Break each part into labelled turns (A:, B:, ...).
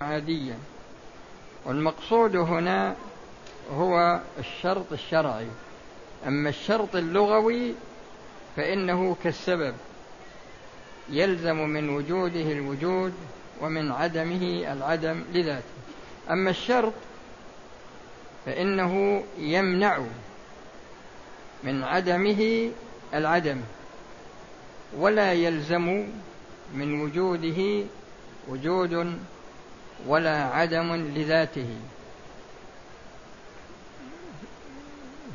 A: عاديا والمقصود هنا هو الشرط الشرعي. أما الشرط اللغوي فإنه كالسبب. يلزم من وجوده الوجود ومن عدمه العدم لذاته. أما الشرط فإنه يمنع من عدمه العدم. ولا يلزم من وجوده وجود ولا عدم لذاته.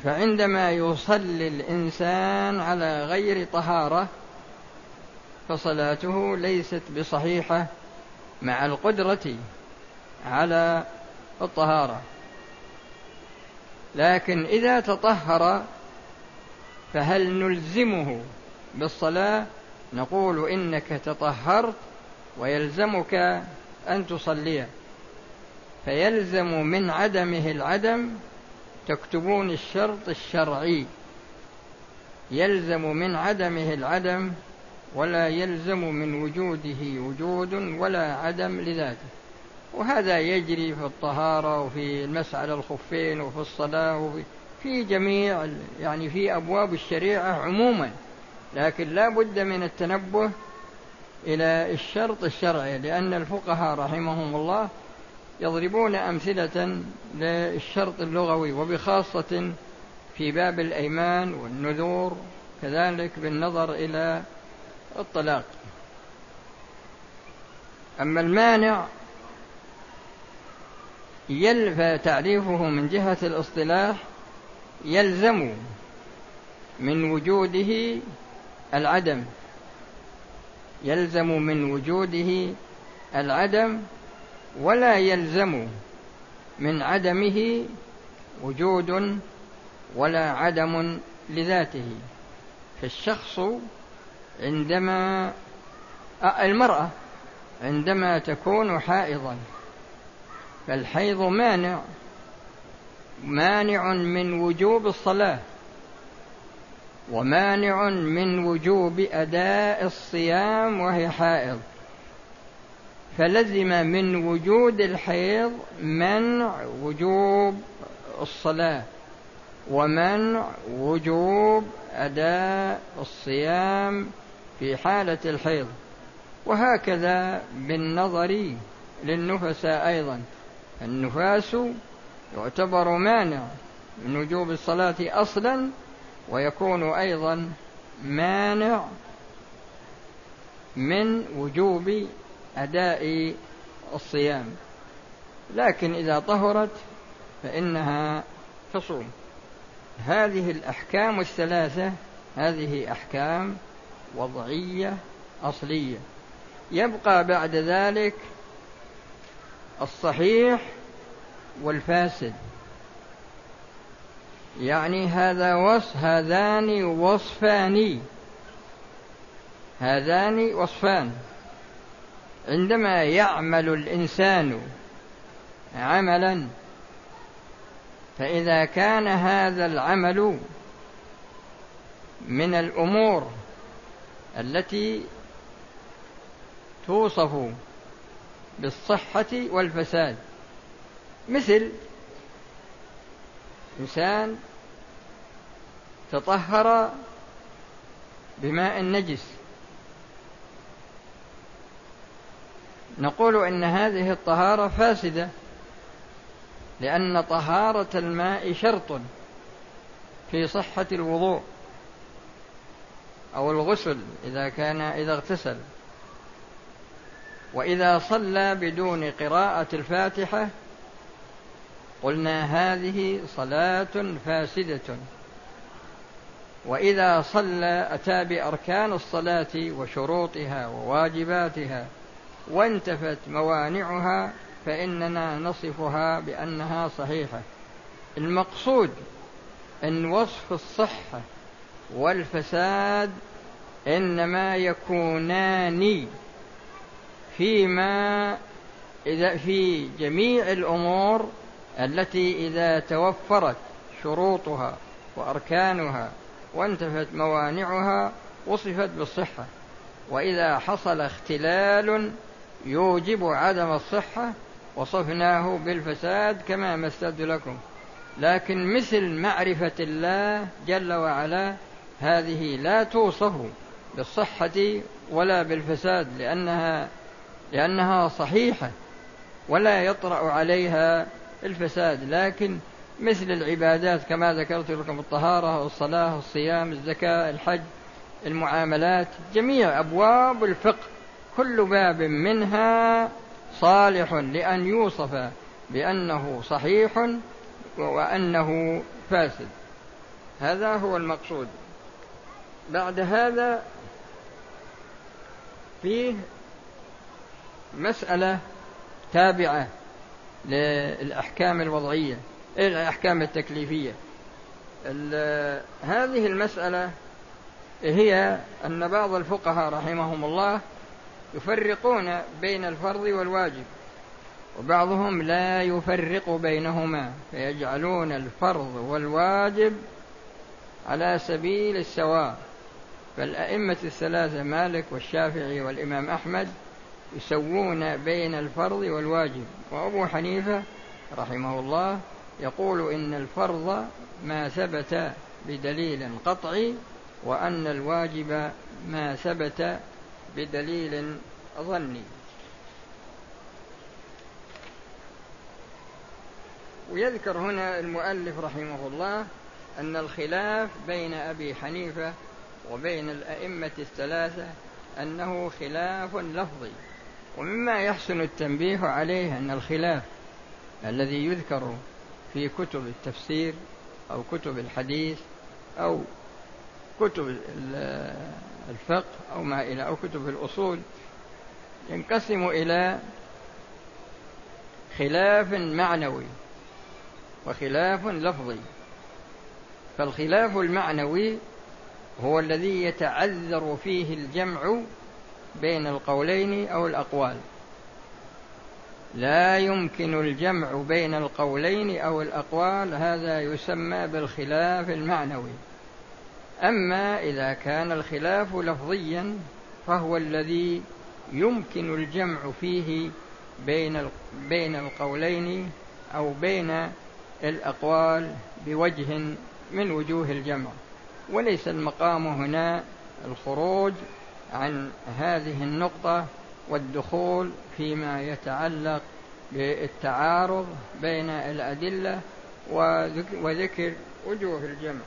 A: فعندما يصلي الإنسان على غير طهارة فصلاته ليست بصحيحة مع القدرة على الطهارة. لكن إذا تطهر فهل نلزمه بالصلاة؟ نقول إنك تطهرت ويلزمك أن تصلي فيلزم من عدمه العدم تكتبون الشرط الشرعي. يلزم من عدمه العدم ولا يلزم من وجوده وجود ولا عدم لذاته. وهذا يجري في الطهارة وفي المسح على الخفين وفي الصلاة وفي في جميع يعني في أبواب الشريعة عموما. لكن لا بد من التنبه إلى الشرط الشرعي لأن الفقهاء رحمهم الله يضربون أمثلة للشرط اللغوي وبخاصة في باب الأيمان والنذور كذلك بالنظر إلى الطلاق. أما المانع يلفى تعريفه من جهة الاصطلاح يلزم من وجوده العدم. يلزم من وجوده العدم ولا يلزم من عدمه وجود ولا عدم لذاته. فالشخص عندما المرأة عندما تكون حائضا فالحيض مانع مانع من وجوب الصلاة. ومانع من وجوب أداء الصيام وهي حائض. فلزم من وجود الحيض منع وجوب الصلاة ومنع وجوب أداء الصيام في حالة الحيض. وهكذا بالنظر للنفساء أيضا. النفاس يعتبر مانع من وجوب الصلاة أصلا ويكون أيضا مانع من وجوب أداء الصيام. لكن إذا طهرت فإنها تصوم. هذه الأحكام الثلاثة هذه أحكام وضعية أصلية. يبقى بعد ذلك الصحيح والفاسد. يعني هذا وصف هذان وصفان. هذان وصفان. عندما يعمل الإنسان عملا فإذا كان هذا العمل من الأمور التي توصف بالصحة والفساد مثل إنسان تطهر بماء نجس نقول إن هذه الطهارة فاسدة لأن طهارة الماء شرط في صحة الوضوء أو الغسل إذا كان إذا اغتسل. وإذا صلى بدون قراءة الفاتحة قلنا هذه صلاة فاسدة. وإذا صلى أتى بأركان الصلاة وشروطها وواجباتها وانتفت موانعها فإننا نصفها بأنها صحيحة. المقصود أن وصف الصحة والفساد إنما يكونان فيما إذا في جميع الأمور التي إذا توفرت شروطها وأركانها وانتفت موانعها وصفت بالصحة. وإذا حصل اختلال يوجب عدم الصحة وصفناه بالفساد كما مسد لكم. لكن مثل معرفة الله جل وعلا هذه لا توصف بالصحة ولا بالفساد لأنها لأنها صحيحة ولا يطرأ عليها الفساد لكن مثل العبادات كما ذكرت لكم الطهارة والصلاة والصيام الزكاة الحج المعاملات جميع أبواب الفقه كل باب منها صالح لأن يوصف بأنه صحيح وأنه فاسد. هذا هو المقصود. بعد هذا فيه مسألة تابعة. للأحكام الوضعية الأحكام التكليفية. هذه المسألة هي أن بعض الفقهاء رحمهم الله يفرقون بين الفرض والواجب وبعضهم لا يفرق بينهما فيجعلون الفرض والواجب على سبيل السواء. فالأئمة الثلاثة مالك والشافعي والإمام أحمد يسوون بين الفرض والواجب. وأبو حنيفة رحمه الله يقول إن الفرض ما ثبت بدليل قطعي وأن الواجب ما ثبت بدليل ظني. ويذكر هنا المؤلف رحمه الله أن الخلاف بين أبي حنيفة وبين الأئمة الثلاثة أنه خلاف لفظي. ومما يحسن التنبيه عليه أن الخلاف الذي يذكر في كتب التفسير أو كتب الحديث أو كتب الفقه أو ما إلى أو كتب الأصول ينقسم إلى خلاف معنوي وخلاف لفظي. فالخلاف المعنوي هو الذي يتعذر فيه الجمع بين القولين أو الأقوال. لا يمكن الجمع بين القولين أو الأقوال هذا يسمى بالخلاف المعنوي. أما إذا كان الخلاف لفظيا فهو الذي يمكن الجمع فيه بين بين القولين أو بين الأقوال بوجه من وجوه الجمع. وليس المقام هنا الخروج عن هذه النقطة والدخول فيما يتعلق بالتعارض بين الأدلة وذكر وجوه الجمع.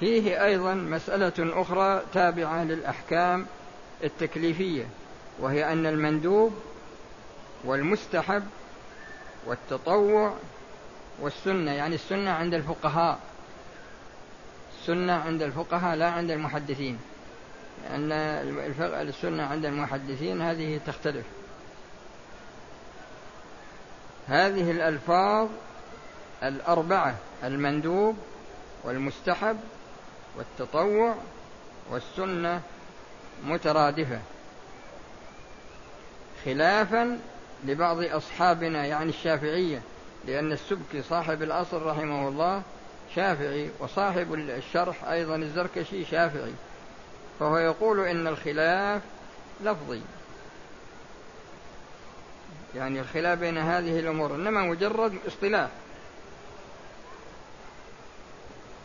A: فيه أيضا مسألة أخرى تابعة للأحكام التكليفية وهي أن المندوب والمستحب والتطوع والسنة يعني السنة عند الفقهاء. السنة عند الفقهاء لا عند المحدثين. لأن السنة عند المحدثين هذه تختلف. هذه الألفاظ الأربعة المندوب والمستحب والتطوع والسنة مترادفة. خلافا لبعض أصحابنا يعني الشافعية لأن السبكي صاحب الأصل رحمه الله شافعي وصاحب الشرح أيضا الزركشي شافعي فهو يقول إن الخلاف لفظي. يعني الخلاف بين هذه الأمور إنما مجرد اصطلاح.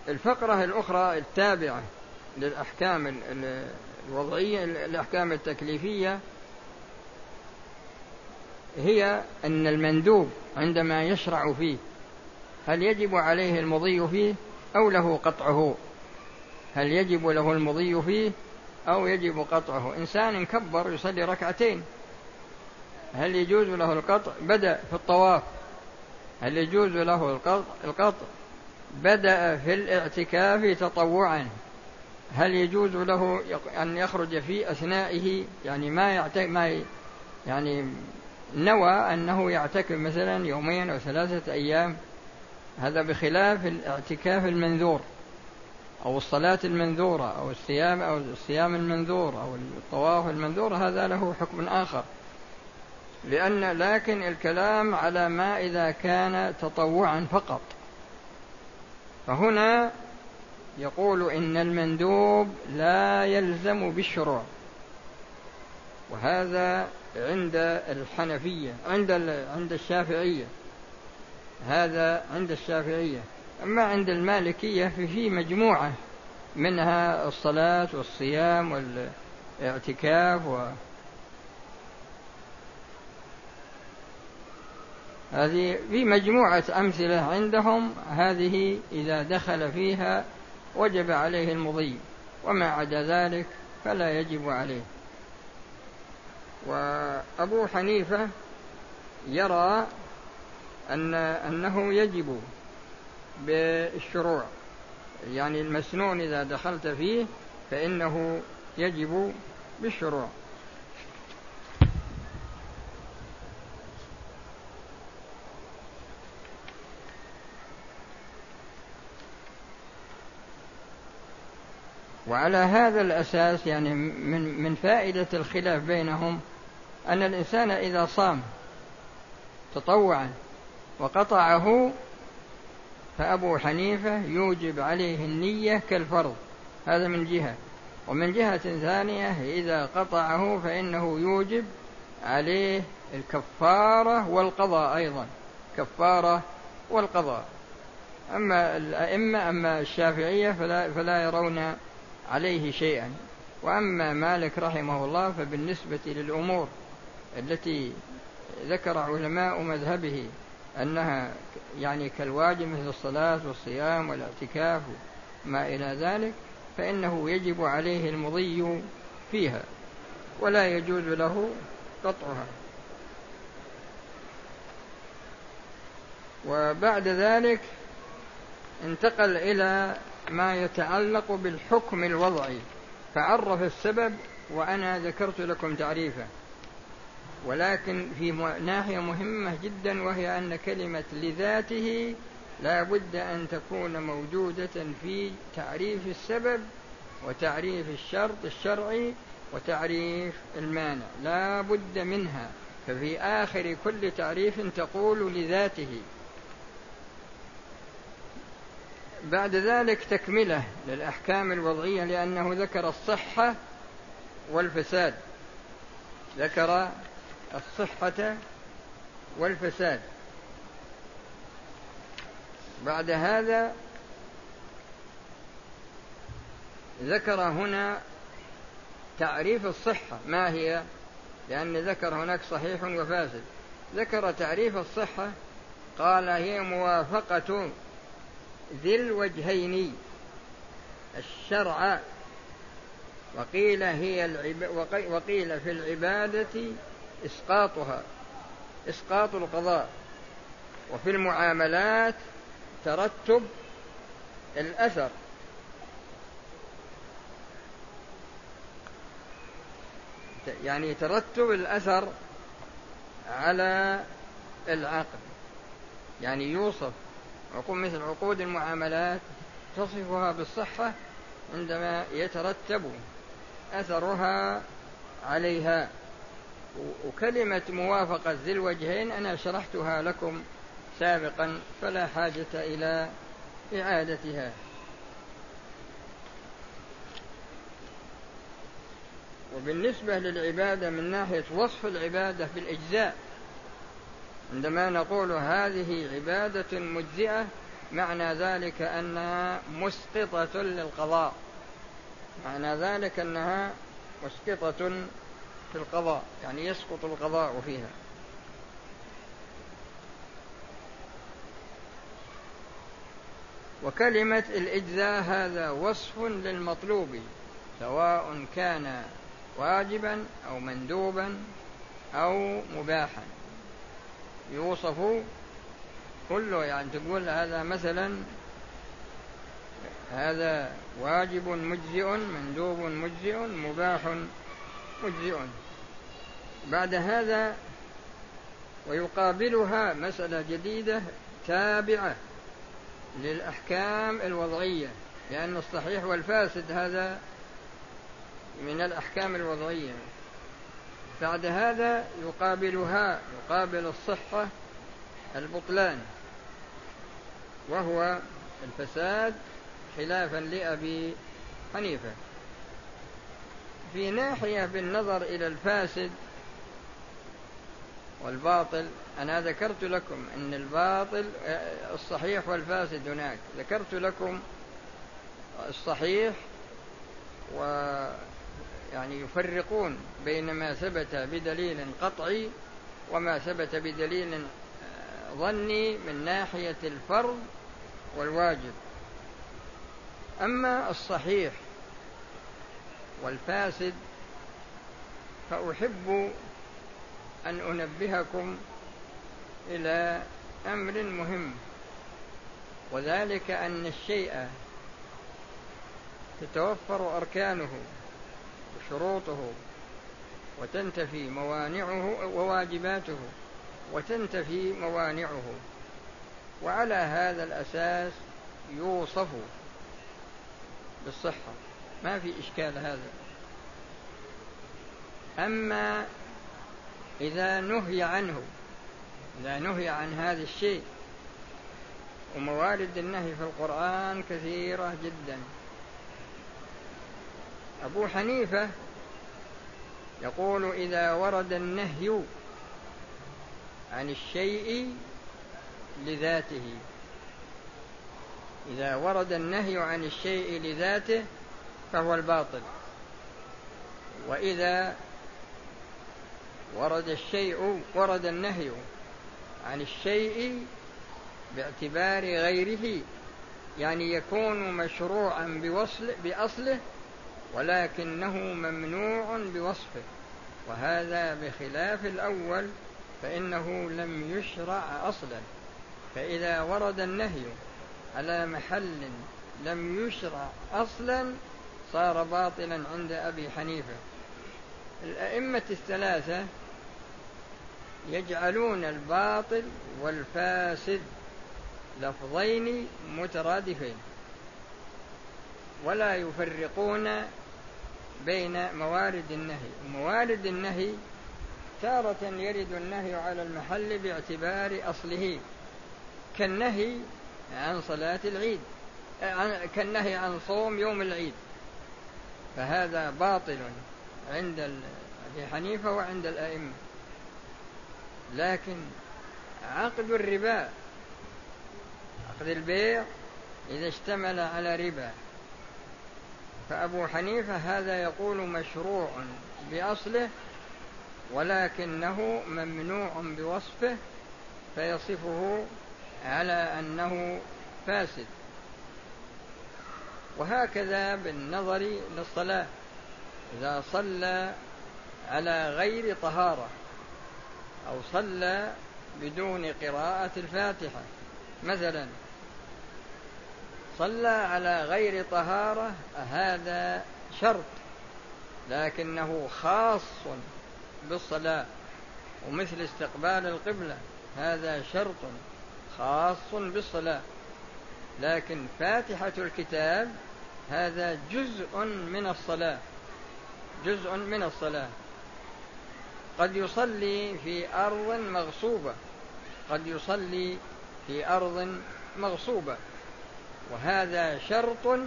A: الفقرة الأخرى التابعة للأحكام الوضعية الأحكام التكليفية هي أن المندوب عندما يشرع فيه هل يجب عليه المضي فيه أو له قطعه؟ هل يجب له المضي فيه أو يجب قطعه؟ إنسان كبر يصلي ركعتين. هل يجوز له القطع؟ بدأ في الطواف. هل يجوز له القطع, بدأ في الاعتكاف تطوعا. هل يجوز له أن يخرج في أثنائه؟ يعني ما يعتك ما يعني نوى أنه يعتكف مثلا يومين أو ثلاثة أيام. هذا بخلاف الاعتكاف المنذور أو الصلاة المنذورة أو الصيام أو الصيام المنذور أو الطواف المنذور هذا له حكم آخر. لأن لكن الكلام على ما إذا كان تطوعا فقط. فهنا يقول إن المندوب لا يلزم بالشروع. وهذا عند الحنفية عند عند الشافعية. هذا عند الشافعية. أما عند المالكية ففي مجموعة منها الصلاة والصيام والاعتكاف و هذه في مجموعة أمثلة عندهم. هذه إذا دخل فيها وجب عليه المضي وما عدا ذلك فلا يجب عليه. وأبو حنيفة يرى أن أنه يجب بالشروع. يعني المسنون إذا دخلت فيه فإنه يجب بالشروع. وعلى هذا الأساس يعني من من فائدة الخلاف بينهم أن الإنسان إذا صام تطوعا وقطعه فأبو حنيفة يوجب عليه النية كالفرض. هذا من جهة. ومن جهة ثانية إذا قطعه فإنه يوجب عليه الكفارة والقضاء أيضا. كفارة والقضاء. أما الأئمة أما الشافعية فلا, فلا يرون عليه شيئا. وأما مالك رحمه الله فبالنسبة للأمور التي ذكر علماء مذهبه أنها يعني كالواجب مثل الصلاة والصيام والاعتكاف ما إلى ذلك فإنه يجب عليه المضي فيها ولا يجوز له قطعها. وبعد ذلك انتقل إلى ما يتعلق بالحكم الوضعي. فعرف السبب وأنا ذكرت لكم تعريفه. ولكن في ناحية مهمة جدا وهي أن كلمة لذاته لا بد أن تكون موجودة في تعريف السبب وتعريف الشرط الشرعي وتعريف المانع. لا بد منها. ففي آخر كل تعريف تقول لذاته. بعد ذلك تكملة للأحكام الوضعية لأنه ذكر الصحة والفساد. ذكر الصحة والفساد. بعد هذا ذكر هنا تعريف الصحة. ما هي؟ لأن ذكر هناك صحيح وفاسد. ذكر تعريف الصحة قال هي موافقة ذي الوجهين. الشرع وقيل هي العب... وقيل في العبادة إسقاطها إسقاط القضاء. وفي المعاملات ترتب الأثر. يعني ترتب الأثر على العقد. يعني يوصف عقود مثل عقود المعاملات تصفها بالصحة عندما يترتب أثرها عليها. وكلمة موافقة ذي الوجهين أنا شرحتها لكم سابقا فلا حاجة إلى إعادتها. وبالنسبة للعبادة من ناحية وصف العبادة بالإجزاء عندما نقول هذه عبادة مجزئة معنى ذلك أنها مسقطة للقضاء. معنى ذلك أنها مسقطة في القضاء يعني يسقط القضاء فيها. وكلمة الإجزاء هذا وصف للمطلوب سواء كان واجبا أو مندوبا أو مباحا. يوصف كله يعني تقول هذا مثلا هذا واجب مجزئ مندوب مجزئ مباح مجزئ بعد هذا ويقابلها مسألة جديدة تابعة للأحكام الوضعية لأن الصحيح والفاسد هذا من الأحكام الوضعية. بعد هذا يقابلها يقابل الصحة البطلان وهو الفساد خلافا لأبي حنيفة. في ناحية بالنظر إلى الفاسد والباطل. أنا ذكرت لكم أن الباطل الصحيح والفاسد هناك. ذكرت لكم الصحيح و يعني يفرقون بين ما ثبت بدليل قطعي وما ثبت بدليل ظني من ناحية الفرض والواجب. أما الصحيح والفاسد فأحب أن أنبهكم إلى أمر مهم وذلك أن الشيء تتوفر أركانه وشروطه وتنتفي موانعه وواجباته وتنتفي موانعه وعلى هذا الأساس يوصف بالصحة. ما في إشكال هذا. أما إذا نهي عنه إذا نهي عن هذا الشيء وموارد النهي في القرآن كثيرة جدا. أبو حنيفة يقول إذا ورد النهي عن الشيء لذاته. إذا ورد النهي عن الشيء لذاته فهو الباطل. وإذا ورد الشيء ورد النهي عن الشيء باعتبار غيره يعني يكون مشروعا بوصل بأصله ولكنه ممنوع بوصفه. وهذا بخلاف الأول فإنه لم يشرع أصلا. فإذا ورد النهي على محل لم يشرع أصلا صار باطلا عند أبي حنيفة. الأئمة الثلاثة يجعلون الباطل والفاسد لفظين مترادفين. ولا يفرقون بين موارد النهي. موارد النهي تارة يرد النهي على المحل باعتبار أصله. كالنهي عن صلاة العيد كالنهي عن صوم يوم العيد. فهذا باطل عند أبي حنيفة وعند الأئمة. لكن عقد الربا عقد البيع إذا اشتمل على ربا. فأبو حنيفة هذا يقول مشروع بأصله ولكنه ممنوع بوصفه فيصفه على أنه فاسد. وهكذا بالنظر للصلاة. إذا صلى على غير طهارة أو صلى بدون قراءة الفاتحة مثلا صلى على غير طهارة هذا شرط لكنه خاص بالصلاة ومثل استقبال القبلة هذا شرط خاص بالصلاة. لكن فاتحة الكتاب هذا جزء من الصلاة. جزء من الصلاة. قد يصلي في أرض مغصوبة. قد يصلي في أرض مغصوبة. وهذا شرط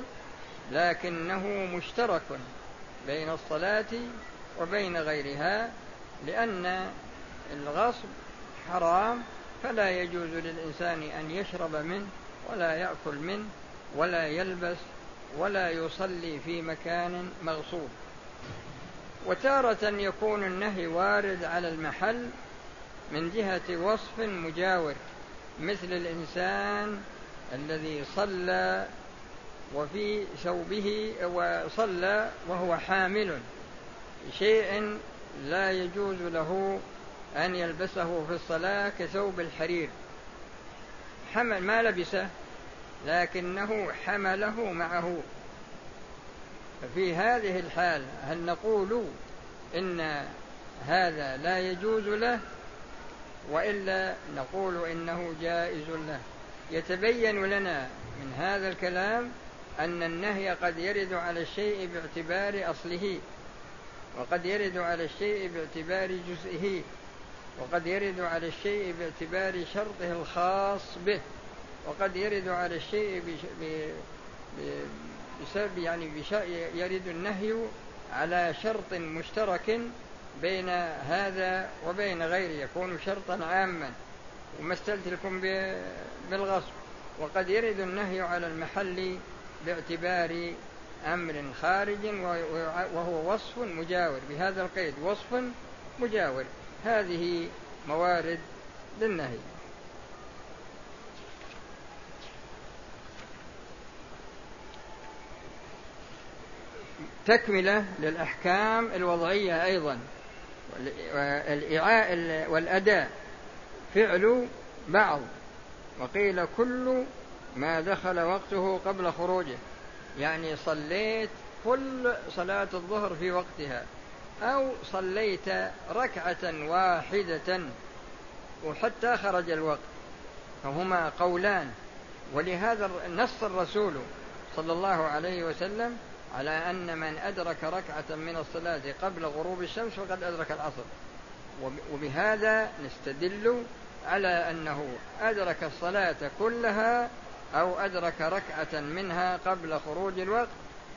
A: لكنه مشترك بين الصلاة وبين غيرها لأن الغصب حرام فلا يجوز للإنسان أن يشرب منه ولا يأكل منه ولا يلبس ولا يصلي في مكان مغصوب. وتارة يكون النهي وارد على المحل من جهة وصف مجاور مثل الإنسان الذي صلى وفي ثوبه وصلى وهو حامل شيء لا يجوز له أن يلبسه في الصلاة كثوب الحرير. حمل ما لبسه؟ لكنه حمله معه. ففي هذه الحال هل نقول إن هذا لا يجوز له؟ وإلا نقول إنه جائز له. يتبين لنا من هذا الكلام أن النهي قد يرد على الشيء باعتبار أصله وقد يرد على الشيء باعتبار جزئه وقد يرد على الشيء باعتبار شرطه الخاص به. وقد يرد على الشيء بسبب يعني يرد النهي على شرط مشترك بين هذا وبين غيره يكون شرطا عاما. ومثلت لكم بالغصب. وقد يرد النهي على المحل باعتبار أمر خارج وهو وصف مجاور. بهذا القيد وصف مجاور. هذه موارد للنهي. تكملة للأحكام الوضعية أيضا. والأداء. فعل بعض. وقيل كل ما دخل وقته قبل خروجه. يعني صليت كل صلاة الظهر في وقتها. أو صليت ركعة واحدة وحتى خرج الوقت. فهما قولان. ولهذا نص الرسول صلى الله عليه وسلم على أن من أدرك ركعة من الصلاة قبل غروب الشمس فقد أدرك العصر. وبهذا نستدل على أنه أدرك الصلاة كلها أو أدرك ركعة منها قبل خروج الوقت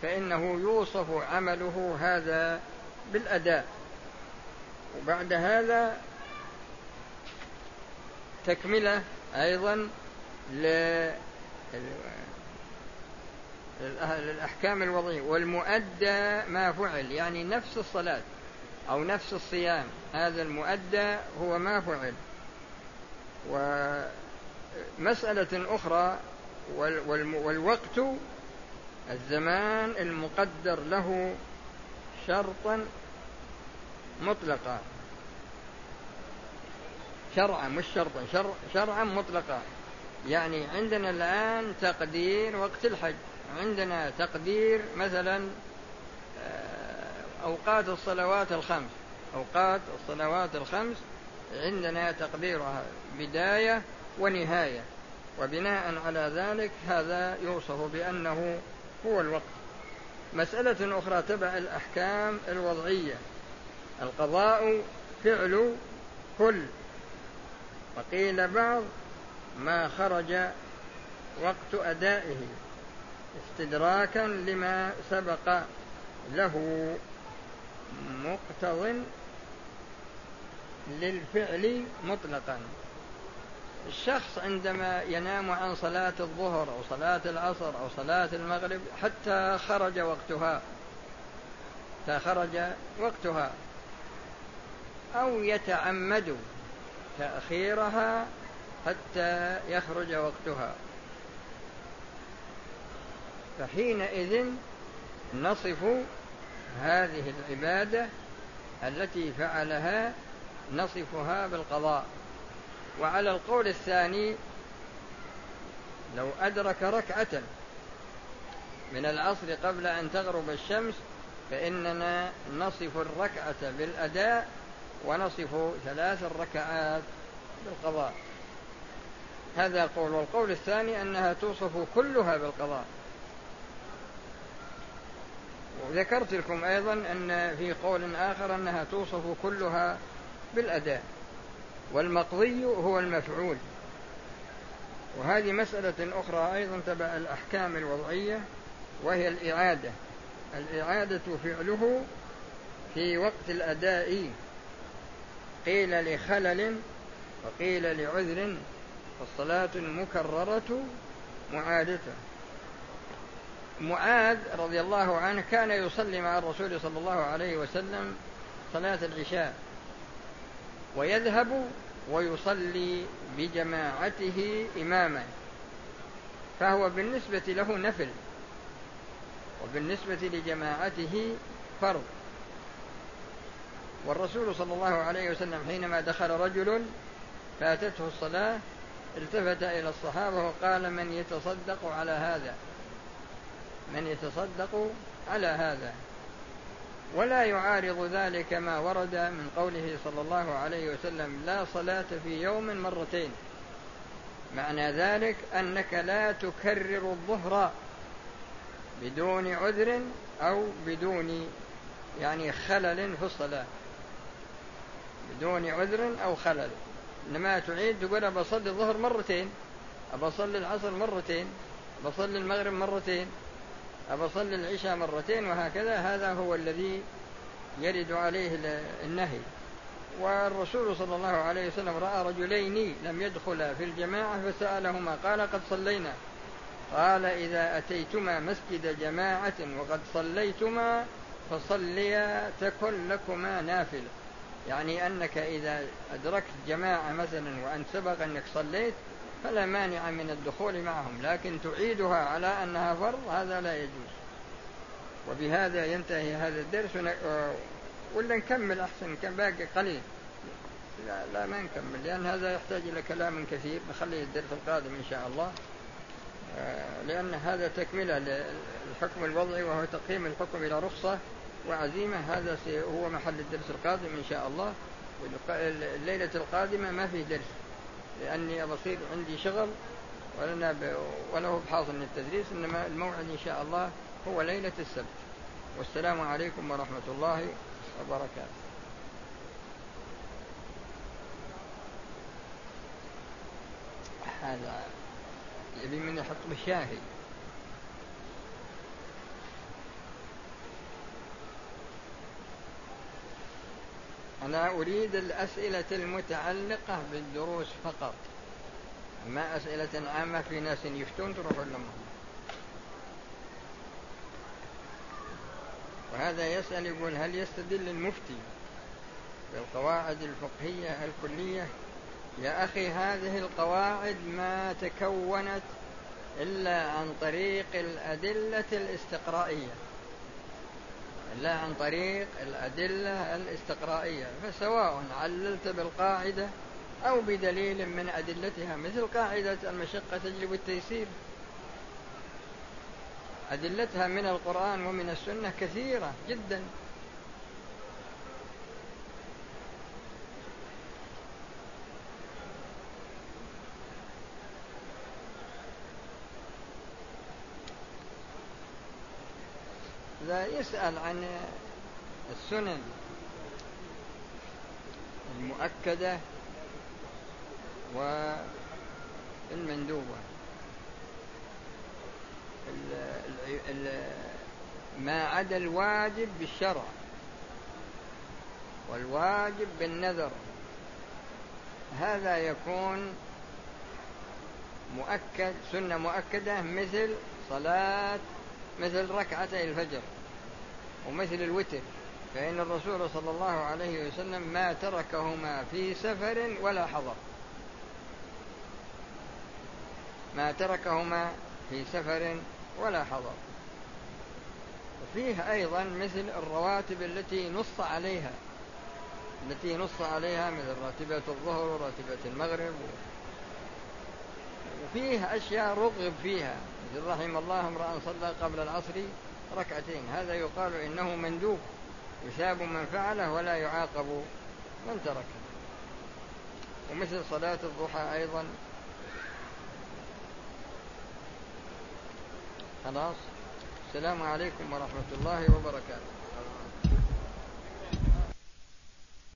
A: فإنه يوصف عمله هذا بالأداء. وبعد هذا تكملة أيضا للأحكام الوضعية. والمؤدى ما فعل يعني نفس الصلاة أو نفس الصيام. هذا المؤدى هو ما فعل. ومسألة أخرى والوقت الزمان المقدر له شرطا مطلقا. شرعا مش شرطا شرع شرعا مطلقا. يعني عندنا الآن تقدير وقت الحج. عندنا تقدير مثلا آه، أوقات الصلوات الخمس. أوقات الصلوات الخمس عندنا تقديرها بداية ونهاية. وبناء على ذلك هذا يوصف بأنه هو الوقت. مسألة أخرى تبع الأحكام الوضعية. القضاء فعل كل. وقيل بعض ما خرج وقت أدائه. استدراكا لما سبق له مقتض للفعل مطلقا. الشخص عندما ينام عن صلاة الظهر أو صلاة العصر أو صلاة المغرب حتى خرج وقتها حتى خرج وقتها أو يتعمد تأخيرها حتى يخرج وقتها. فحينئذ نصف هذه العبادة التي فعلها نصفها بالقضاء. وعلى القول الثاني لو أدرك ركعة من العصر قبل أن تغرب الشمس فإننا نصف الركعة بالأداء ونصف ثلاث الركعات بالقضاء. هذا قول. والقول الثاني أنها توصف كلها بالقضاء. وذكرت لكم أيضا أن في قول آخر أنها توصف كلها بالأداء والمقضي هو المفعول. وهذه مسألة أخرى أيضا تبع الأحكام الوضعية وهي الإعادة. الإعادة فعله في وقت الأداء. قيل لخلل وقيل لعذر فالصلاة المكررة معادته. معاذ رضي الله عنه كان يصلي مع الرسول صلى الله عليه وسلم صلاة العشاء ويذهب ويصلي بجماعته إماما فهو بالنسبة له نفل وبالنسبة لجماعته فرض. والرسول صلى الله عليه وسلم حينما دخل رجل فاتته الصلاة التفت إلى الصحابة وقال من يتصدق على هذا؟ من يتصدق على هذا. ولا يعارض ذلك ما ورد من قوله صلى الله عليه وسلم لا صلاة في يوم مرتين. معنى ذلك أنك لا تكرر الظهر بدون عذر أو بدون يعني خلل في الصلاة. بدون عذر أو خلل. إنما تعيد تقول بصلي الظهر مرتين أبصلي العصر مرتين بصلي المغرب مرتين. أبى أصلي العشاء مرتين وهكذا هذا هو الذي يرد عليه النهي. والرسول صلى الله عليه وسلم رأى رجلين لم يدخلا في الجماعة فسألهما قال قد صلينا. قال إذا أتيتما مسجد جماعة وقد صليتما فصليا تكن لكما نافلة. يعني أنك إذا أدركت جماعة مثلا وأنت سبق أنك صليت فلا مانع من الدخول معهم لكن تعيدها على أنها فرض هذا لا يجوز. وبهذا ينتهي هذا الدرس. ولا نكمل أحسن كان باقي قليل. لا لا ما نكمل لأن هذا يحتاج إلى كلام كثير. نخليه الدرس القادم إن شاء الله. آه، لأن هذا تكملة للحكم الوضعي وهو تقييم الحكم إلى رخصة وعزيمة. هذا هو محل الدرس القادم إن شاء الله. الليلة القادمة ما فيه درس. لأني بصير عندي شغل ولنا ب... وله بحاصل من التدريس إنما الموعد إن شاء الله هو ليلة السبت. والسلام عليكم ورحمة الله وبركاته. هذا يبي من يحط بالشاهي أنا أريد الأسئلة المتعلقة بالدروس فقط. ما أسئلة عامة في ناس يفتون تروح لهم؟ وهذا يسأل يقول هل يستدل المفتي بالقواعد الفقهية الكلية؟ يا أخي هذه القواعد ما تكونت إلا عن طريق الأدلة الاستقرائية. إلا عن طريق الأدلة الاستقرائية فسواء عللت بالقاعدة أو بدليل من أدلتها مثل قاعدة المشقة تجلب التيسير. أدلتها من القرآن ومن السنة كثيرة جدا. لا يسأل عن السنن المؤكدة والمندوبة. ما عدا الواجب بالشرع والواجب بالنذر. هذا يكون مؤكد سنة مؤكدة مثل صلاة مثل ركعتي الفجر. ومثل الوتر فإن الرسول صلى الله عليه وسلم ما تركهما في سفر ولا حضر. ما تركهما في سفر ولا حضر. وفيه أيضا مثل الرواتب التي نص عليها التي نص عليها مثل راتبة الظهر وراتبة المغرب. وفيه أشياء رغب فيها مثل رحم الله امرأ صلى قبل العصر ركعتين. هذا يقال إنه مندوب يثاب من فعله ولا يعاقب من تركه. ومثل صلاة الضحى أيضا. خلاص؟ السلام عليكم ورحمة الله وبركاته.